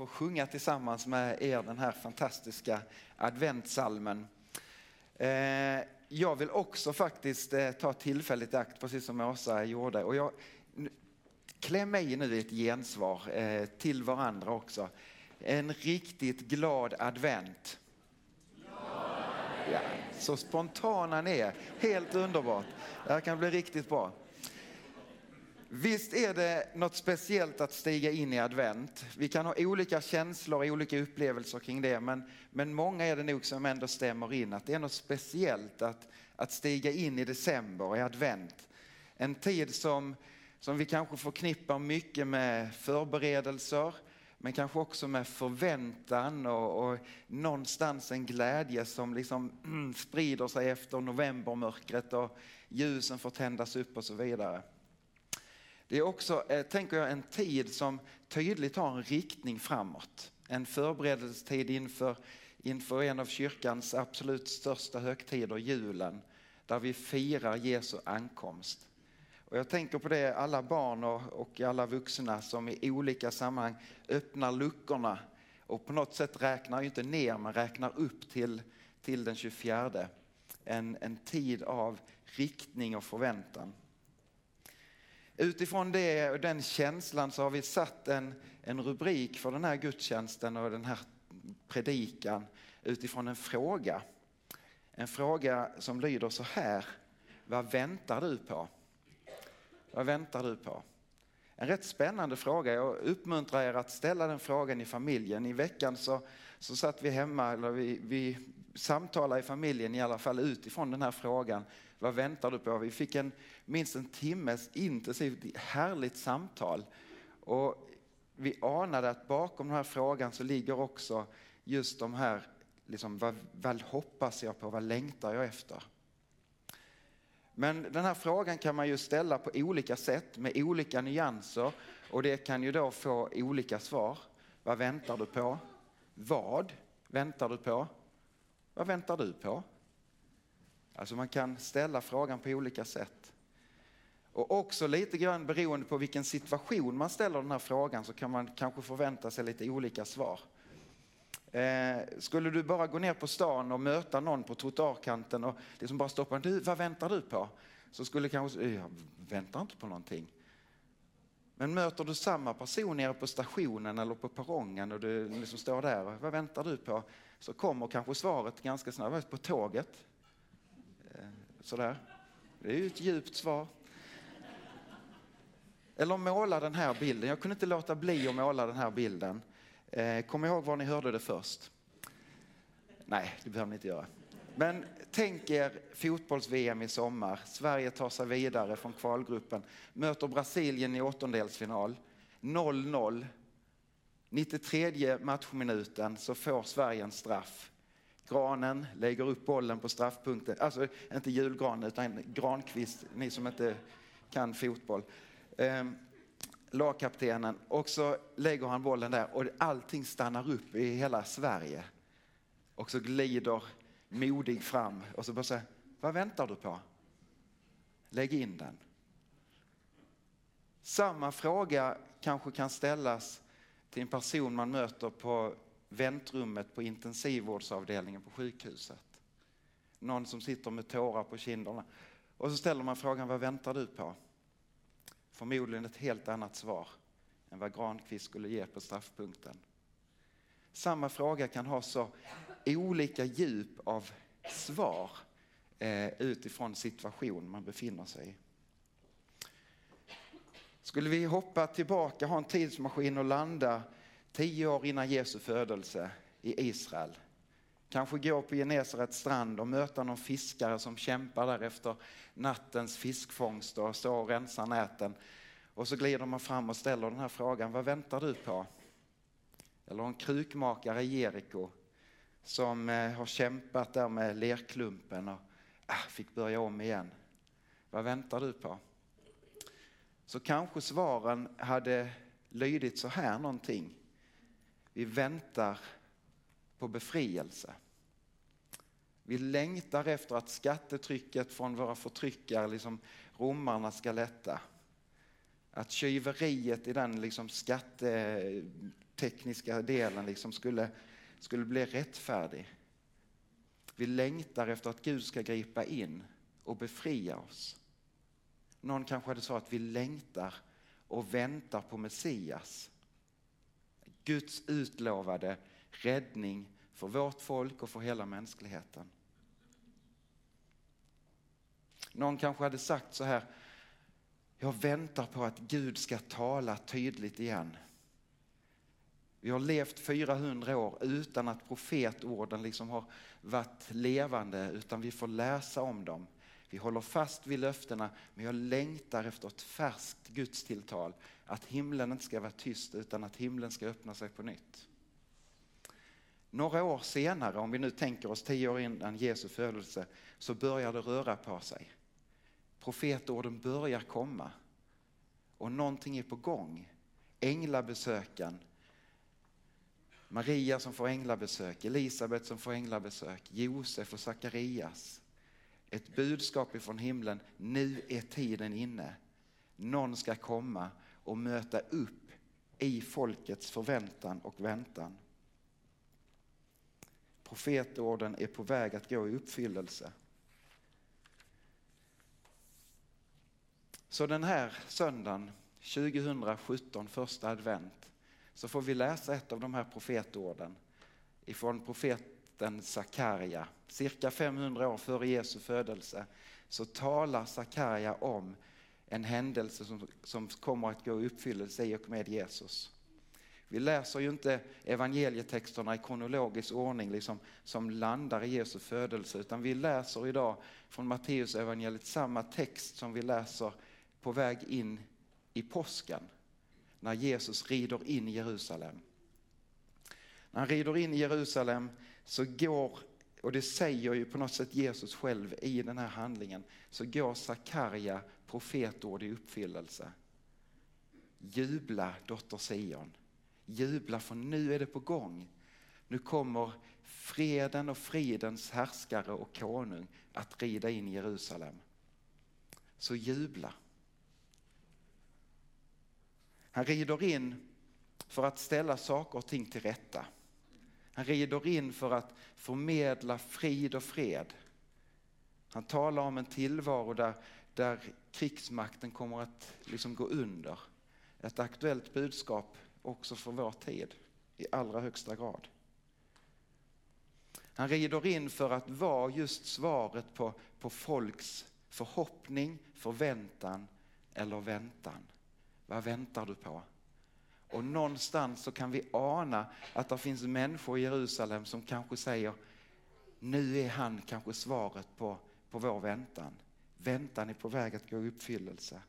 få sjunga tillsammans med er den här fantastiska adventsalmen. Eh, jag vill också faktiskt eh, ta tillfället i akt, precis som Åsa gjorde. Och jag, kläm i nu ett gensvar eh, till varandra också. En riktigt glad advent. Ja, så spontana ni är. Helt underbart. Det här kan bli riktigt bra. Visst är det något speciellt att stiga in i advent. Vi kan ha olika känslor och olika upplevelser kring det, men, men många är det nog som ändå stämmer in att det är något speciellt att, att stiga in i december, i advent. En tid som, som vi kanske förknippar mycket med förberedelser, men kanske också med förväntan och, och någonstans en glädje som liksom sprider sig efter novembermörkret och ljusen får tändas upp och så vidare. Det är också, eh, tänker jag, en tid som tydligt har en riktning framåt. En förberedelsetid inför, inför en av kyrkans absolut största högtider, julen, där vi firar Jesu ankomst. Och jag tänker på det, alla barn och, och alla vuxna som i olika sammanhang öppnar luckorna och på något sätt räknar, inte ner, men räknar upp till, till den 24. En, en tid av riktning och förväntan. Utifrån det och den känslan så har vi satt en, en rubrik för den här gudstjänsten och den här predikan utifrån en fråga. En fråga som lyder så här. Vad väntar du på? Vad väntar du på? En rätt spännande fråga. Jag uppmuntrar er att ställa den frågan i familjen. I veckan så, så satt vi hemma, eller vi, vi samtalade i familjen i alla fall utifrån den här frågan. Vad väntar du på? Vi fick en, minst en timmes intensivt härligt samtal. Och vi anade att bakom den här frågan så ligger också just de här, liksom, vad, vad hoppas jag på, vad längtar jag efter? Men den här frågan kan man ju ställa på olika sätt med olika nyanser och det kan ju då få olika svar. Vad väntar du på? Vad väntar du på? Vad väntar du på? Alltså man kan ställa frågan på olika sätt. Och också lite grann beroende på vilken situation man ställer den här frågan så kan man kanske förvänta sig lite olika svar. Eh, skulle du bara gå ner på stan och möta någon på trottoarkanten och liksom bara stoppa, du, vad väntar du på? Så skulle kanske, eh, jag väntar inte på någonting. Men möter du samma person nere på stationen eller på perrongen och du liksom står där, vad väntar du på? Så kommer kanske svaret ganska snabbt, på tåget. Sådär. Det är ju ett djupt svar. Eller måla den här bilden. Jag kunde inte låta bli att måla den här bilden. Eh, kom ihåg var ni hörde det först. Nej, det behöver ni inte göra. Men tänk er fotbolls-VM i sommar. Sverige tar sig vidare från kvalgruppen, möter Brasilien i åttondelsfinal. 0-0. 93 matchminuten så får Sverige en straff. Granen lägger upp bollen på straffpunkten, alltså inte julgranen utan grankvist, ni som inte kan fotboll. Ehm, lagkaptenen och så lägger han bollen där och allting stannar upp i hela Sverige. Och så glider modig fram och så bara säger, vad väntar du på? Lägg in den. Samma fråga kanske kan ställas till en person man möter på väntrummet på intensivvårdsavdelningen på sjukhuset. Någon som sitter med tårar på kinderna. Och så ställer man frågan, vad väntar du på? Förmodligen ett helt annat svar än vad Granqvist skulle ge på straffpunkten. Samma fråga kan ha så olika djup av svar eh, utifrån situation man befinner sig i. Skulle vi hoppa tillbaka, ha en tidsmaskin och landa tio år innan Jesu födelse i Israel. Kanske gå på Genesarets strand och möta någon fiskare som kämpar där efter nattens fiskfångst och står och rensar näten. Och så glider man fram och ställer den här frågan, vad väntar du på? Eller en krukmakare i Jeriko som eh, har kämpat där med lerklumpen och ah, fick börja om igen. Vad väntar du på? Så kanske svaren hade lydit så här någonting. Vi väntar på befrielse. Vi längtar efter att skattetrycket från våra förtryckare, liksom romarna, ska lätta. Att tjuveriet i den liksom skattetekniska delen liksom skulle, skulle bli rättfärdig. Vi längtar efter att Gud ska gripa in och befria oss. Någon kanske hade sagt att vi längtar och väntar på Messias. Guds utlovade räddning för vårt folk och för hela mänskligheten. Någon kanske hade sagt så här, jag väntar på att Gud ska tala tydligt igen. Vi har levt 400 år utan att profetorden liksom har varit levande utan vi får läsa om dem. Vi håller fast vid löftena men jag längtar efter ett färskt gudstilltal. Att himlen inte ska vara tyst utan att himlen ska öppna sig på nytt. Några år senare, om vi nu tänker oss tio år innan Jesu födelse, så börjar det röra på sig. Profetorden börjar komma och någonting är på gång. Änglabesöken, Maria som får änglabesök, Elisabet som får änglabesök, Josef och Sakarias. Ett budskap ifrån himlen, nu är tiden inne. Någon ska komma och möta upp i folkets förväntan och väntan. Profetorden är på väg att gå i uppfyllelse. Så den här söndagen 2017, första advent, så får vi läsa ett av de här profetorden ifrån profeten Sakarja. Cirka 500 år före Jesu födelse så talar Sakarja om en händelse som, som kommer att gå i uppfyllelse i och med Jesus. Vi läser ju inte evangelietexterna i kronologisk ordning liksom, som landar i Jesu födelse utan vi läser idag från Matteus evangeliet samma text som vi läser på väg in i påsken när Jesus rider in i Jerusalem. När han rider in i Jerusalem så går, och det säger ju på något sätt Jesus själv i den här handlingen, så går Sakarja profetord i uppfyllelse. Jubla dotter Sion, jubla för nu är det på gång. Nu kommer freden och fridens härskare och konung att rida in i Jerusalem. Så jubla. Han rider in för att ställa saker och ting till rätta. Han rider in för att förmedla frid och fred. Han talar om en tillvaro där, där krigsmakten kommer att liksom gå under. Ett aktuellt budskap också för vår tid i allra högsta grad. Han rider in för att vara just svaret på, på folks förhoppning, förväntan eller väntan. Vad väntar du på? Och någonstans så kan vi ana att det finns människor i Jerusalem som kanske säger nu är han kanske svaret på, på vår väntan. Väntan är på väg att gå i uppfyllelse.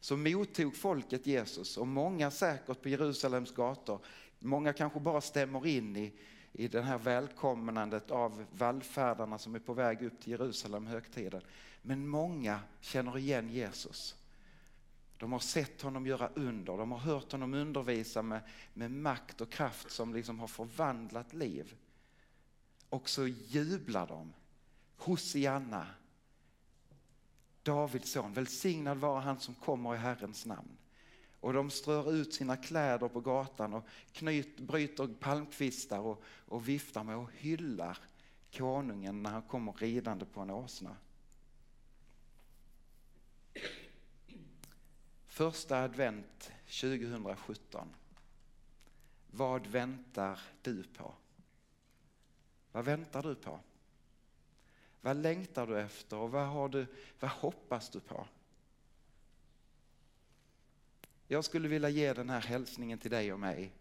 Så mottog folket Jesus och många säkert på Jerusalems gator. Många kanske bara stämmer in i, i det här välkomnandet av vallfärdarna som är på väg upp till Jerusalem högtiden. Men många känner igen Jesus. De har sett honom göra under, de har hört honom undervisa med, med makt och kraft som liksom har förvandlat liv. Och så jublar de. Hosianna, Davids son, välsignad vara han som kommer i Herrens namn. Och de strör ut sina kläder på gatan och knyt, bryter palmkvistar och, och viftar med och hyllar konungen när han kommer ridande på en åsna. Första advent 2017. Vad väntar du på? Vad väntar du på? Vad längtar du efter och vad, har du, vad hoppas du på? Jag skulle vilja ge den här hälsningen till dig och mig.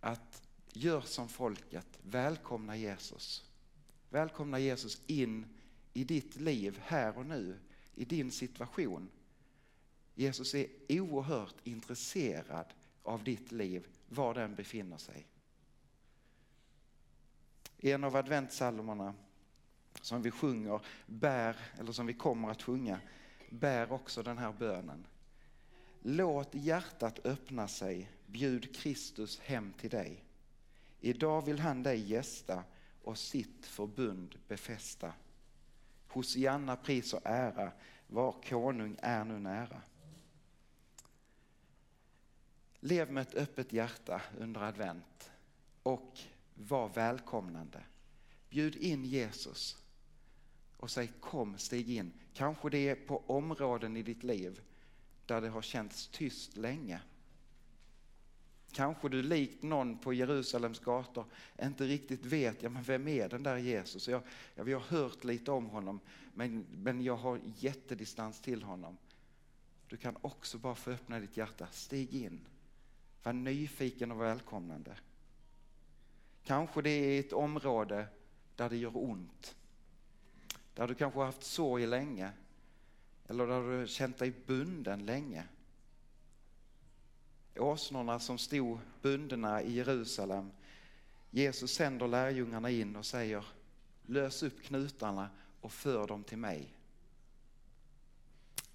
Att gör som folket, välkomna Jesus. Välkomna Jesus in i ditt liv här och nu, i din situation. Jesus är oerhört intresserad av ditt liv, var den befinner sig. En av adventsalmerna som vi sjunger bär, eller som vi kommer att sjunga, bär också den här bönen. Låt hjärtat öppna sig, bjud Kristus hem till dig. Idag vill han dig gästa och sitt förbund befästa. Hosianna pris och ära, var konung är nu nära. Lev med ett öppet hjärta under advent och var välkomnande. Bjud in Jesus och säg kom, stig in. Kanske det är på områden i ditt liv där det har känts tyst länge. Kanske du likt någon på Jerusalems gator inte riktigt vet, ja men vem är den där Jesus? Jag, jag, vi har hört lite om honom, men, men jag har jättedistans till honom. Du kan också bara få öppna ditt hjärta, stig in. Var nyfiken och välkomnande. Kanske det är ett område där det gör ont. Där du kanske har haft sorg länge. Eller där du har känt dig bunden länge. Åsnorna som stod bundna i Jerusalem. Jesus sänder lärjungarna in och säger lös upp knutarna och för dem till mig.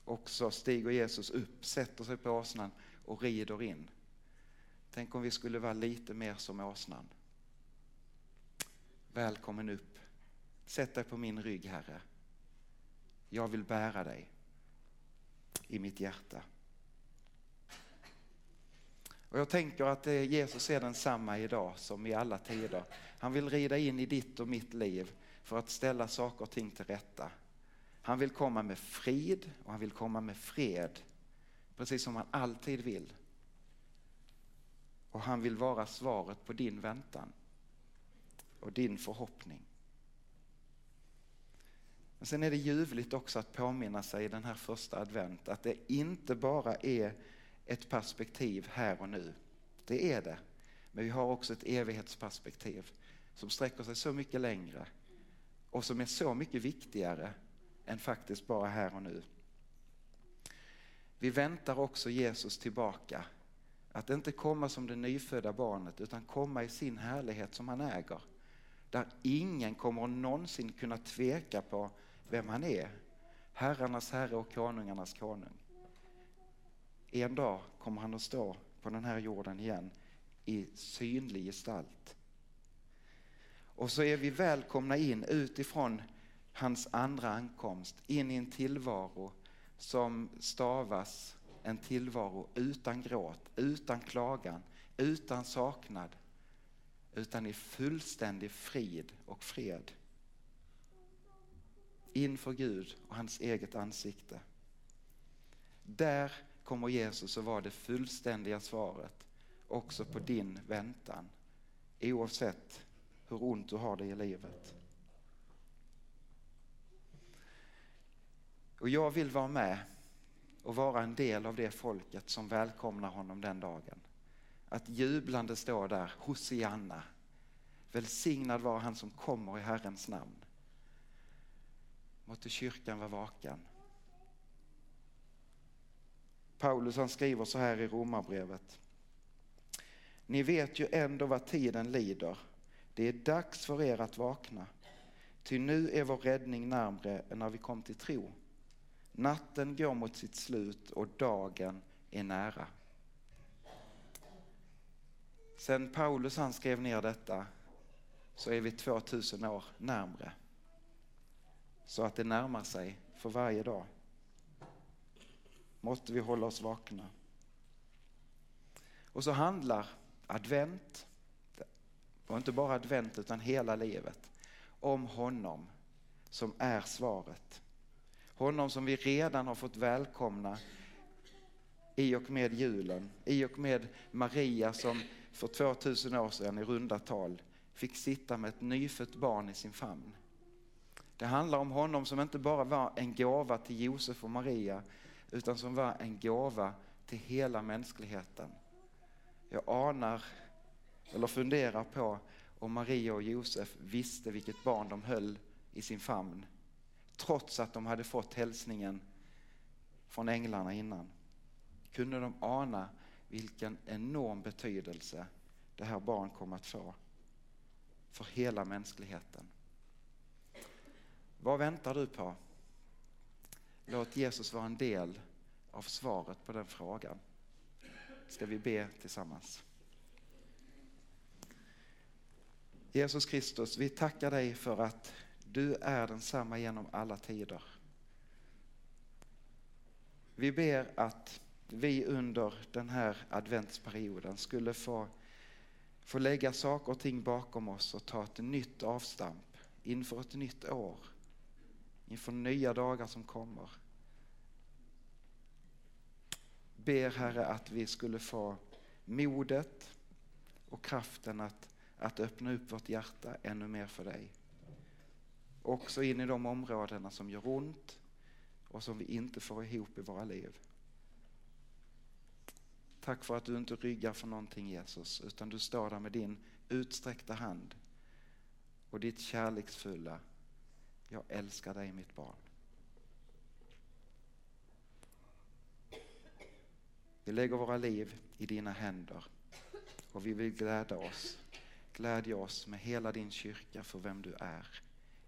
Och så stiger Jesus upp, sätter sig på åsnan och rider in. Tänk om vi skulle vara lite mer som åsnan. Välkommen upp. Sätt dig på min rygg, Herre. Jag vill bära dig i mitt hjärta. Och jag tänker att eh, Jesus är densamma idag som i alla tider. Han vill rida in i ditt och mitt liv för att ställa saker och ting till rätta. Han vill komma med frid och han vill komma med fred, precis som han alltid vill. Och han vill vara svaret på din väntan och din förhoppning. Men sen är det ljuvligt också att påminna sig i den här första advent att det inte bara är ett perspektiv här och nu. Det är det. Men vi har också ett evighetsperspektiv som sträcker sig så mycket längre och som är så mycket viktigare än faktiskt bara här och nu. Vi väntar också Jesus tillbaka. Att inte komma som det nyfödda barnet utan komma i sin härlighet som han äger. Där ingen kommer någonsin kunna tveka på vem han är. Herrarnas herre och konungarnas konung. En dag kommer han att stå på den här jorden igen i synlig gestalt. Och så är vi välkomna in utifrån hans andra ankomst, in i en tillvaro som stavas en tillvaro utan gråt, utan klagan, utan saknad, utan i fullständig frid och fred. Inför Gud och hans eget ansikte. Där kommer Jesus att vara det fullständiga svaret också på din väntan. Oavsett hur ont du har det i livet. Och jag vill vara med och vara en del av det folket som välkomnar honom den dagen. Att jublande stå där, Hosianna. Välsignad var han som kommer i Herrens namn. Måtte kyrkan vara vaken. Paulus han skriver så här i Romarbrevet. Ni vet ju ändå vad tiden lider. Det är dags för er att vakna. Ty nu är vår räddning närmre än när vi kom till tro. Natten går mot sitt slut och dagen är nära. Sen Paulus han skrev ner detta så är vi 2000 år närmre. Så att det närmar sig för varje dag. Måtte vi hålla oss vakna. Och så handlar advent, och inte bara advent utan hela livet, om honom som är svaret. Honom som vi redan har fått välkomna i och med julen, i och med Maria som för 2000 år sedan i runda tal fick sitta med ett nyfött barn i sin famn. Det handlar om honom som inte bara var en gåva till Josef och Maria utan som var en gåva till hela mänskligheten. Jag anar eller funderar på om Maria och Josef visste vilket barn de höll i sin famn trots att de hade fått hälsningen från änglarna innan. Kunde de ana vilken enorm betydelse det här barn kommer att få för hela mänskligheten. Vad väntar du på? Låt Jesus vara en del av svaret på den frågan. Ska vi be tillsammans? Jesus Kristus, vi tackar dig för att du är densamma genom alla tider. Vi ber att vi under den här adventsperioden skulle få, få lägga saker och ting bakom oss och ta ett nytt avstamp inför ett nytt år, inför nya dagar som kommer. Ber Herre att vi skulle få modet och kraften att, att öppna upp vårt hjärta ännu mer för dig. Också in i de områdena som gör ont och som vi inte får ihop i våra liv. Tack för att du inte ryggar för någonting Jesus, utan du står där med din utsträckta hand och ditt kärleksfulla, jag älskar dig mitt barn. Vi lägger våra liv i dina händer och vi vill glädja oss, glädja oss med hela din kyrka för vem du är.